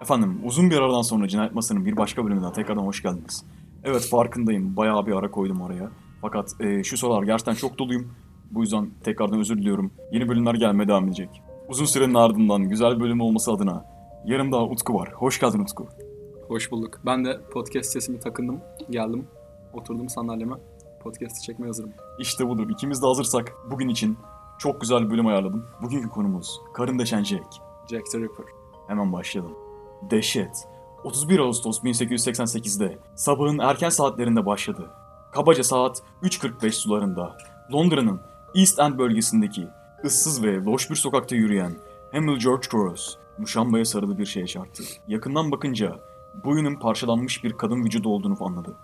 Efendim uzun bir aradan sonra Cinayet Masası'nın bir başka bölümünden tekrardan hoş geldiniz. Evet farkındayım bayağı bir ara koydum araya. Fakat e, şu sorular gerçekten çok doluyum. Bu yüzden tekrardan özür diliyorum. Yeni bölümler gelmeye devam edecek. Uzun sürenin ardından güzel bir bölüm olması adına yanımda Utku var. Hoş geldin Utku. Hoş bulduk. Ben de podcast sesimi takındım. Geldim. Oturdum sandalyeme. Podcast'i çekmeye hazırım. İşte budur. İkimiz de hazırsak bugün için çok güzel bir bölüm ayarladım. Bugünkü konumuz karın deşen Jack. Jack the Ripper. Hemen başlayalım. Dehşet. 31 Ağustos 1888'de sabahın erken saatlerinde başladı. Kabaca saat 3.45 sularında Londra'nın East End bölgesindeki ıssız ve loş bir sokakta yürüyen Hamil George Cross muşambaya sarılı bir şeye çarptı. Yakından bakınca boyunun parçalanmış bir kadın vücudu olduğunu anladı.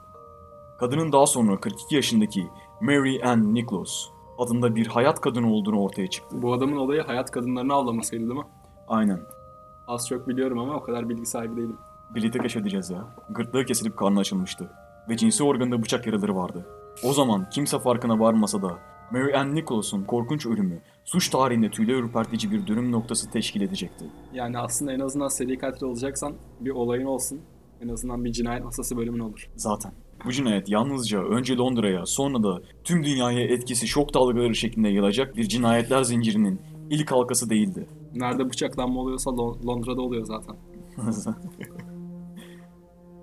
Kadının daha sonra 42 yaşındaki Mary Ann Nichols adında bir hayat kadını olduğunu ortaya çıktı. Bu adamın olayı hayat kadınlarını avlamasıydı değil mi? Aynen. Az çok biliyorum ama o kadar bilgi sahibi değilim. Birlikte keşfedeceğiz ya. Gırtlağı kesilip karnı açılmıştı. Ve cinsi organında bıçak yaraları vardı. O zaman kimse farkına varmasa da Mary Ann Nichols'un korkunç ölümü suç tarihinde tüyler ürpertici bir dönüm noktası teşkil edecekti. Yani aslında en azından seri katil olacaksan bir olayın olsun. En azından bir cinayet masası bölümün olur. Zaten. Bu cinayet yalnızca önce Londra'ya sonra da tüm dünyaya etkisi şok dalgaları şeklinde yayılacak bir cinayetler zincirinin ilk halkası değildi. Nerede bıçaklanma oluyorsa Lon- Londra'da oluyor zaten.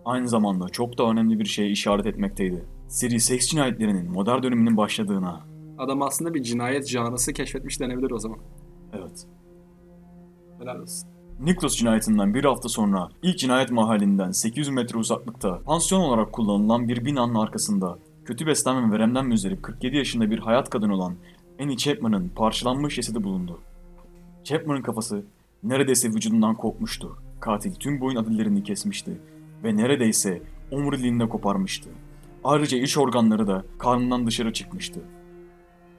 Aynı zamanda çok da önemli bir şeye işaret etmekteydi. Seri seks cinayetlerinin modern döneminin başladığına. Adam aslında bir cinayet janrısı keşfetmiş denebilir o zaman. Evet. Helal olsun. Nicholas cinayetinden bir hafta sonra ilk cinayet mahallinden 800 metre uzaklıkta pansiyon olarak kullanılan bir binanın arkasında kötü beslenme ve veremden müzdarip 47 yaşında bir hayat kadını olan Annie Chapman'ın parçalanmış cesedi bulundu. Chapman'ın kafası neredeyse vücudundan kopmuştu. Katil tüm boyun adillerini kesmişti ve neredeyse omuriliğini de koparmıştı. Ayrıca iç organları da karnından dışarı çıkmıştı.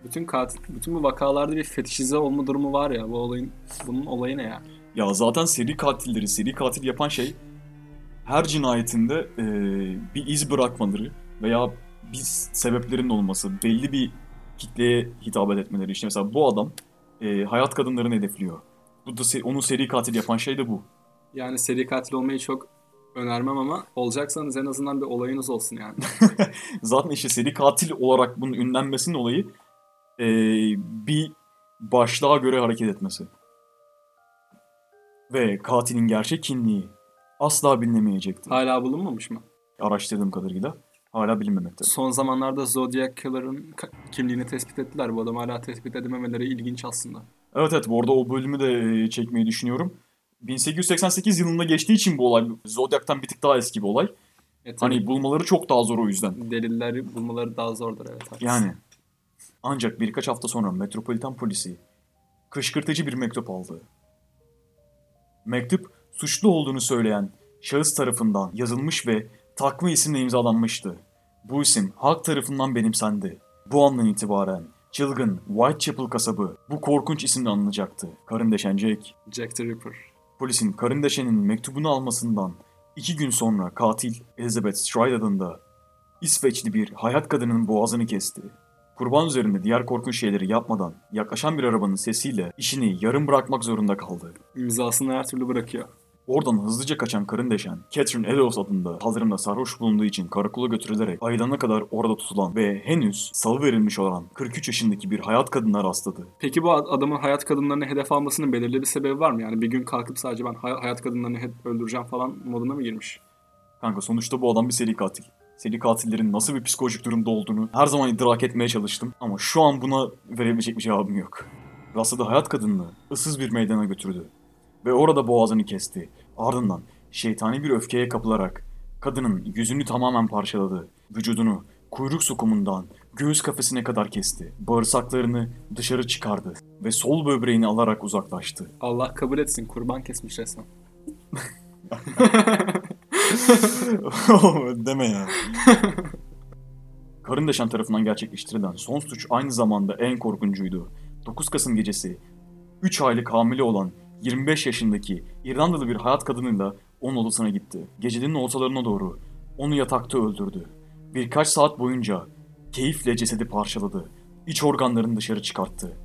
Bütün katil, bütün bu vakalarda bir fetişize olma durumu var ya. Bu olayın, bunun olayı ne ya? Ya zaten seri katilleri, seri katil yapan şey her cinayetinde e, bir iz bırakmaları veya bir sebeplerin olması, belli bir kitleye hitap etmeleri. İşte mesela bu adam e, hayat kadınlarını hedefliyor. Bu da se- onu seri katil yapan şey de bu. Yani seri katil olmayı çok önermem ama olacaksanız en azından bir olayınız olsun yani. Zaten işte seri katil olarak bunun ünlenmesinin olayı e, bir başlığa göre hareket etmesi. Ve katilin gerçek kimliği asla bilinemeyecekti. Hala bulunmamış mı? Araştırdığım kadarıyla hala bilinmemekte. Son zamanlarda Zodiac Killer'ın kimliğini tespit ettiler. Bu adam hala tespit edememeleri ilginç aslında. Evet evet bu arada o bölümü de e, çekmeyi düşünüyorum. 1888 yılında geçtiği için bu olay Zodiac'tan bir tık daha eski bir olay. E, tabii Hani bulmaları çok daha zor o yüzden. delilleri bulmaları daha zordur evet. haklısın. Yani. Ancak birkaç hafta sonra Metropolitan Polisi kışkırtıcı bir mektup aldı. Mektup suçlu olduğunu söyleyen şahıs tarafından yazılmış ve takma isimle imzalanmıştı. Bu isim halk tarafından benimsendi. Bu andan itibaren çılgın Whitechapel kasabı bu korkunç isimle anılacaktı. Karın deşen Jack. Jack the Ripper. Polisin karın deşenin mektubunu almasından iki gün sonra katil Elizabeth Stride adında İsveçli bir hayat kadının boğazını kesti. Kurban üzerinde diğer korkunç şeyleri yapmadan yaklaşan bir arabanın sesiyle işini yarım bırakmak zorunda kaldı. İmzasını her türlü bırakıyor. Oradan hızlıca kaçan karın deşen Catherine Eddowes adında kaldırımda sarhoş bulunduğu için karakola götürülerek ayılana kadar orada tutulan ve henüz salı verilmiş olan 43 yaşındaki bir hayat kadına rastladı. Peki bu ad- adamın hayat kadınlarını hedef almasının belirli bir sebebi var mı? Yani bir gün kalkıp sadece ben hay- hayat kadınlarını öldüreceğim falan moduna mı girmiş? Kanka sonuçta bu adam bir seri katil. Seri katillerin nasıl bir psikolojik durumda olduğunu her zaman idrak etmeye çalıştım. Ama şu an buna verebilecek bir cevabım yok. Rastladığı hayat kadınını ıssız bir meydana götürdü. Ve orada boğazını kesti. Ardından şeytani bir öfkeye kapılarak kadının yüzünü tamamen parçaladı. Vücudunu kuyruk sokumundan göğüs kafesine kadar kesti. Bağırsaklarını dışarı çıkardı ve sol böbreğini alarak uzaklaştı. Allah kabul etsin kurban kesmiş resmen. Deme ya. Karın Deşen tarafından gerçekleştirilen son suç aynı zamanda en korkuncuydu. 9 Kasım gecesi 3 aylık hamile olan 25 yaşındaki İrlandalı bir hayat kadınıyla onun odasına gitti. Gecenin ortalarına doğru onu yatakta öldürdü. Birkaç saat boyunca keyifle cesedi parçaladı. İç organlarını dışarı çıkarttı.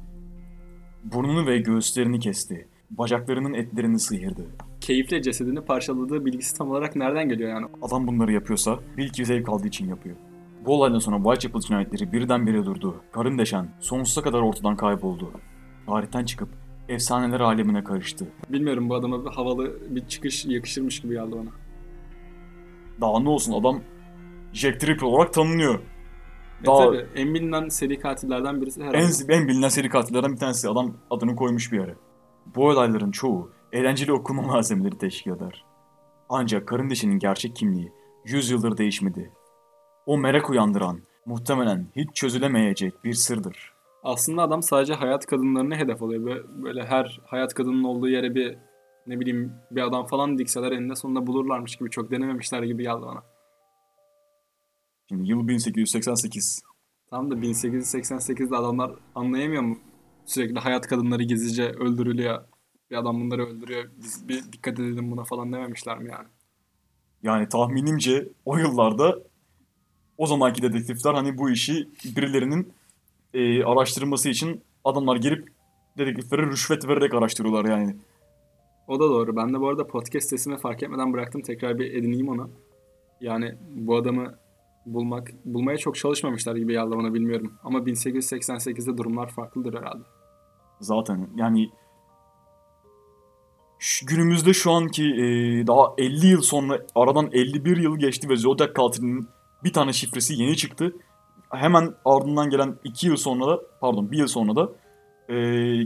Burnunu ve göğüslerini kesti. Bacaklarının etlerini sıyırdı. keyifle cesedini parçaladığı bilgisi tam olarak nereden geliyor yani? Adam bunları yapıyorsa bil ki zevk aldığı için yapıyor. Bu olaydan sonra Whitechapel cinayetleri birdenbire durdu. Karın deşen sonsuza kadar ortadan kayboldu. Tarihten çıkıp efsaneler alemine karıştı. Bilmiyorum bu adama bir havalı bir çıkış yakışırmış gibi geldi bana. Daha ne olsun adam Jack Tripper olarak tanınıyor. E Daha tabii en bilinen seri katillerden birisi herhalde. en, en bilinen seri katillerden bir tanesi. Adam adını koymuş bir yere. Bu olayların çoğu eğlenceli okuma malzemeleri teşkil eder. Ancak karın dişinin gerçek kimliği 100 yıldır değişmedi. O merak uyandıran, muhtemelen hiç çözülemeyecek bir sırdır. Aslında adam sadece hayat kadınlarını hedef alıyor. Böyle, böyle her hayat kadının olduğu yere bir ne bileyim bir adam falan dikseler eninde sonunda bulurlarmış gibi çok denememişler gibi geldi bana. Şimdi yıl 1888. Tam da 1888'de adamlar anlayamıyor mu? Sürekli hayat kadınları gizlice öldürülüyor. Bir adam bunları öldürüyor. Biz bir dikkat edelim buna falan dememişler mi yani? Yani tahminimce o yıllarda o zamanki dedektifler hani bu işi birilerinin e, araştırması için adamlar gelip dedektiflere rüşvet vererek araştırıyorlar yani. O da doğru. Ben de bu arada podcast sesimi fark etmeden bıraktım. Tekrar bir edineyim onu. Yani bu adamı bulmak, bulmaya çok çalışmamışlar gibi geldi bana bilmiyorum. Ama 1888'de durumlar farklıdır herhalde. Zaten yani şu- günümüzde şu anki e, daha 50 yıl sonra aradan 51 yıl geçti ve Zodiac katilinin bir tane şifresi yeni çıktı. Hemen ardından gelen 2 yıl sonra da pardon 1 yıl sonra da e,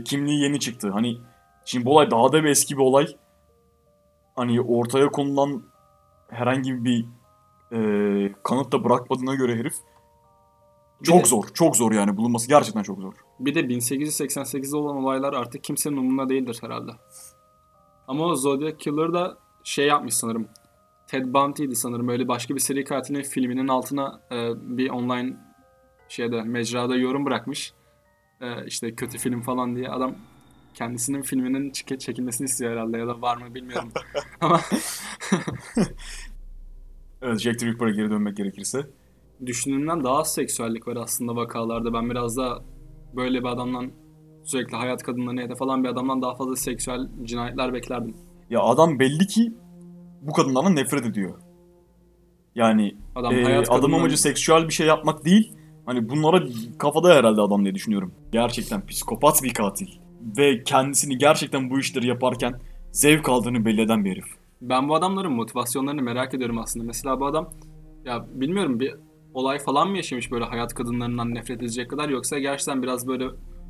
kimliği yeni çıktı. Hani şimdi bu olay daha da bir eski bir olay. Hani ortaya konulan herhangi bir e, kanıt da bırakmadığına göre herif Bir çok de- zor, çok zor yani bulunması gerçekten çok zor. Bir de 1888'de olan olaylar artık kimsenin umurunda değildir herhalde. Ama o Zodiac Killer da şey yapmış sanırım. Ted Bundy'di sanırım. Öyle başka bir seri katilin filminin altına e, bir online şeyde mecrada yorum bırakmış. E, işte kötü film falan diye. Adam kendisinin filminin çek- çekilmesini istiyor herhalde ya da var mı bilmiyorum. Ama Evet Jack the Ripper'a geri dönmek gerekirse. düşündüğümden daha az seksüellik var aslında vakalarda. Ben biraz da böyle bir adamdan sürekli hayat kadınlarını hedef alan bir adamdan daha fazla seksüel cinayetler beklerdim. Ya adam belli ki bu kadınlardan nefret ediyor. Yani Adam e, hayat adam amacı seksüel bir şey yapmak değil. Hani bunlara kafada herhalde adam diye düşünüyorum. Gerçekten psikopat bir katil. Ve kendisini gerçekten bu işleri yaparken zevk aldığını belli eden bir herif. Ben bu adamların motivasyonlarını merak ediyorum aslında. Mesela bu adam ya bilmiyorum bir olay falan mı yaşamış böyle hayat kadınlarından nefret edecek kadar yoksa gerçekten biraz böyle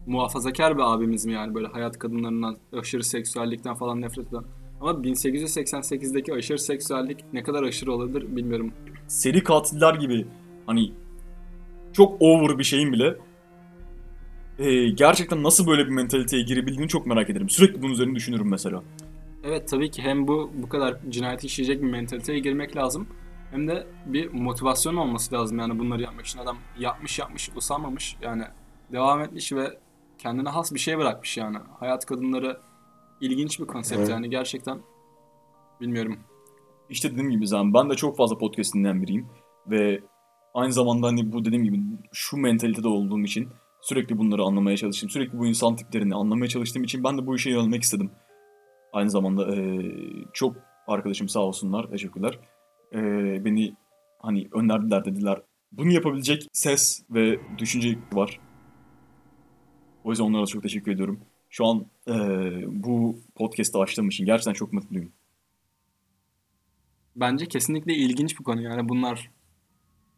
muhafazakar bir abimiz mi yani böyle hayat kadınlarından aşırı seksüellikten falan nefret eden. Ama 1888'deki aşırı seksüellik ne kadar aşırı olabilir bilmiyorum. Seri katiller gibi hani çok over bir şeyin bile e, gerçekten nasıl böyle bir mentaliteye girebildiğini çok merak ederim. Sürekli bunun üzerine düşünürüm mesela. Evet tabii ki hem bu bu kadar cinayet işleyecek bir mentaliteye girmek lazım. Hem de bir motivasyon olması lazım yani bunları yapmak için. Adam yapmış yapmış usanmamış yani devam etmiş ve kendine has bir şey bırakmış yani. Hayat kadınları ilginç bir konsept Evet. yani gerçekten bilmiyorum. İşte dediğim gibi zaten ben de çok fazla podcast dinleyen biriyim. Ve aynı zamanda hani bu dediğim gibi şu mentalitede olduğum için sürekli bunları anlamaya çalıştım. Sürekli bu insan tiplerini anlamaya çalıştığım için ben de bu işe yönelmek istedim. Aynı zamanda eee, çok arkadaşım sağ olsunlar, teşekkürler. Eee, beni hani önerdiler dediler. Bunu yapabilecek ses ve düşünce var. O yüzden onlara çok teşekkür ediyorum. Şu an eee, bu podcast'ı açtığım için gerçekten çok mutluyum. Bence kesinlikle ilginç bir konu yani bunlar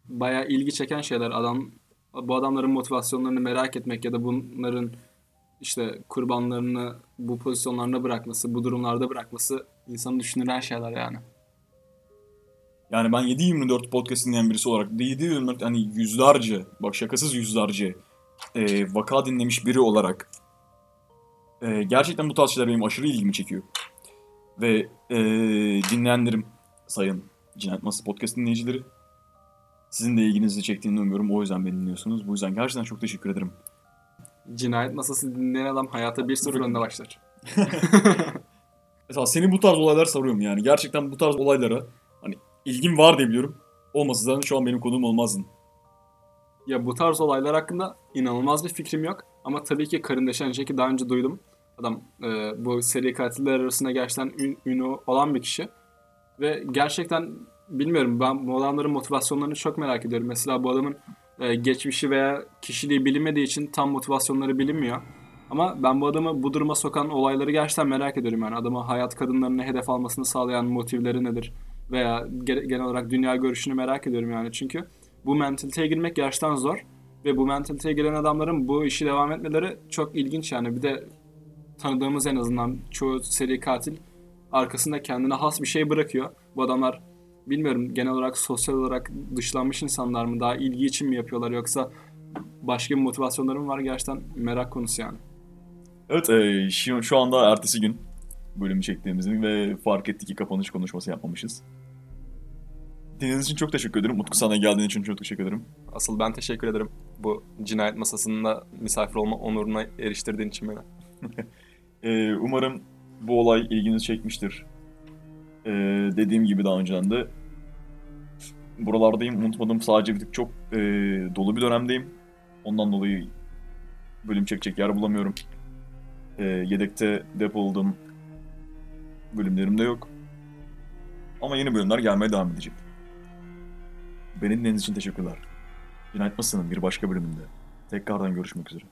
bayağı ilgi çeken şeyler. Adam bu adamların motivasyonlarını merak etmek ya da bunların işte kurbanlarını bu pozisyonlarına bırakması, bu durumlarda bırakması insanı düşündüren şeyler yani. Yani ben 7-24 podcast dinleyen birisi olarak 7-24 hani yüzlerce, bak şakasız yüzlerce e, vaka dinlemiş biri olarak e, gerçekten bu tarz şeyler benim aşırı ilgimi çekiyor. Ve e, dinleyenlerim, sayın Cinayet Masası podcast dinleyicileri sizin de ilginizi çektiğini umuyorum. O yüzden beni dinliyorsunuz. Bu yüzden gerçekten çok teşekkür ederim. Cinayet masası dinleyen adam hayata 1-0 önde başlar. Mesela seni bu tarz olaylar sarıyorum yani. Gerçekten bu tarz olaylara hani ilgim var diye biliyorum. Olmasa zaten şu an benim konuğum olmazdın. Ya bu tarz olaylar hakkında inanılmaz bir fikrim yok. Ama tabii ki Karın Deşen Jack'i daha önce duydum. Adam e, bu seri katiller arasında gerçekten ün, ünü olan bir kişi. Ve gerçekten bilmiyorum ben bu adamların motivasyonlarını çok merak ediyorum. Mesela bu adamın e, geçmişi veya kişiliği bilinmediği için tam motivasyonları bilinmiyor. Ama ben bu adamı bu duruma sokan olayları gerçekten merak ediyorum yani. Adamı hayat kadınlarını hedef almasını sağlayan motivleri nedir? Veya ge- genel olarak dünya görüşünü merak ediyorum yani. Çünkü bu mentaliteye girmek gerçekten zor. Ve bu mentaliteye giren adamların bu işi devam etmeleri çok ilginç yani. Bir de tanıdığımız en azından çoğu seri katil arkasında kendine has bir şey bırakıyor. Bu adamlar bilmiyorum genel olarak sosyal olarak dışlanmış insanlar mı? Daha ilgi için mi yapıyorlar yoksa başka bir motivasyonları mı var? Gerçekten merak konusu yani. Evet e, şu, şu anda ertesi gün bölümü çektiğimizin ve fark ettik ki kapanış konuşması yapmamışız. Dinlediğiniz için çok teşekkür ederim. Utku sana geldiğin için çok teşekkür ederim. Asıl ben teşekkür ederim. Bu cinayet masasında misafir olma onuruna eriştirdiğin için beni. Ee, umarım bu olay ilginizi çekmiştir. Ee, dediğim gibi daha önceden de buralardayım. Unutmadım sadece bir tık çok e, dolu bir dönemdeyim. Ondan dolayı bölüm çekecek yer bulamıyorum. Ee, yedekte depoladığım bölümlerim de yok. Ama yeni bölümler gelmeye devam edecek. Beni dinlediğiniz için teşekkürler. Cinayet Masası'nın bir başka bölümünde tekrardan görüşmek üzere.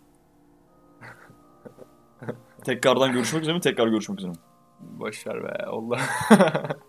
Tekrardan görüşmek üzere mi? Tekrar görüşmek üzere mi? Boş ver be Allah.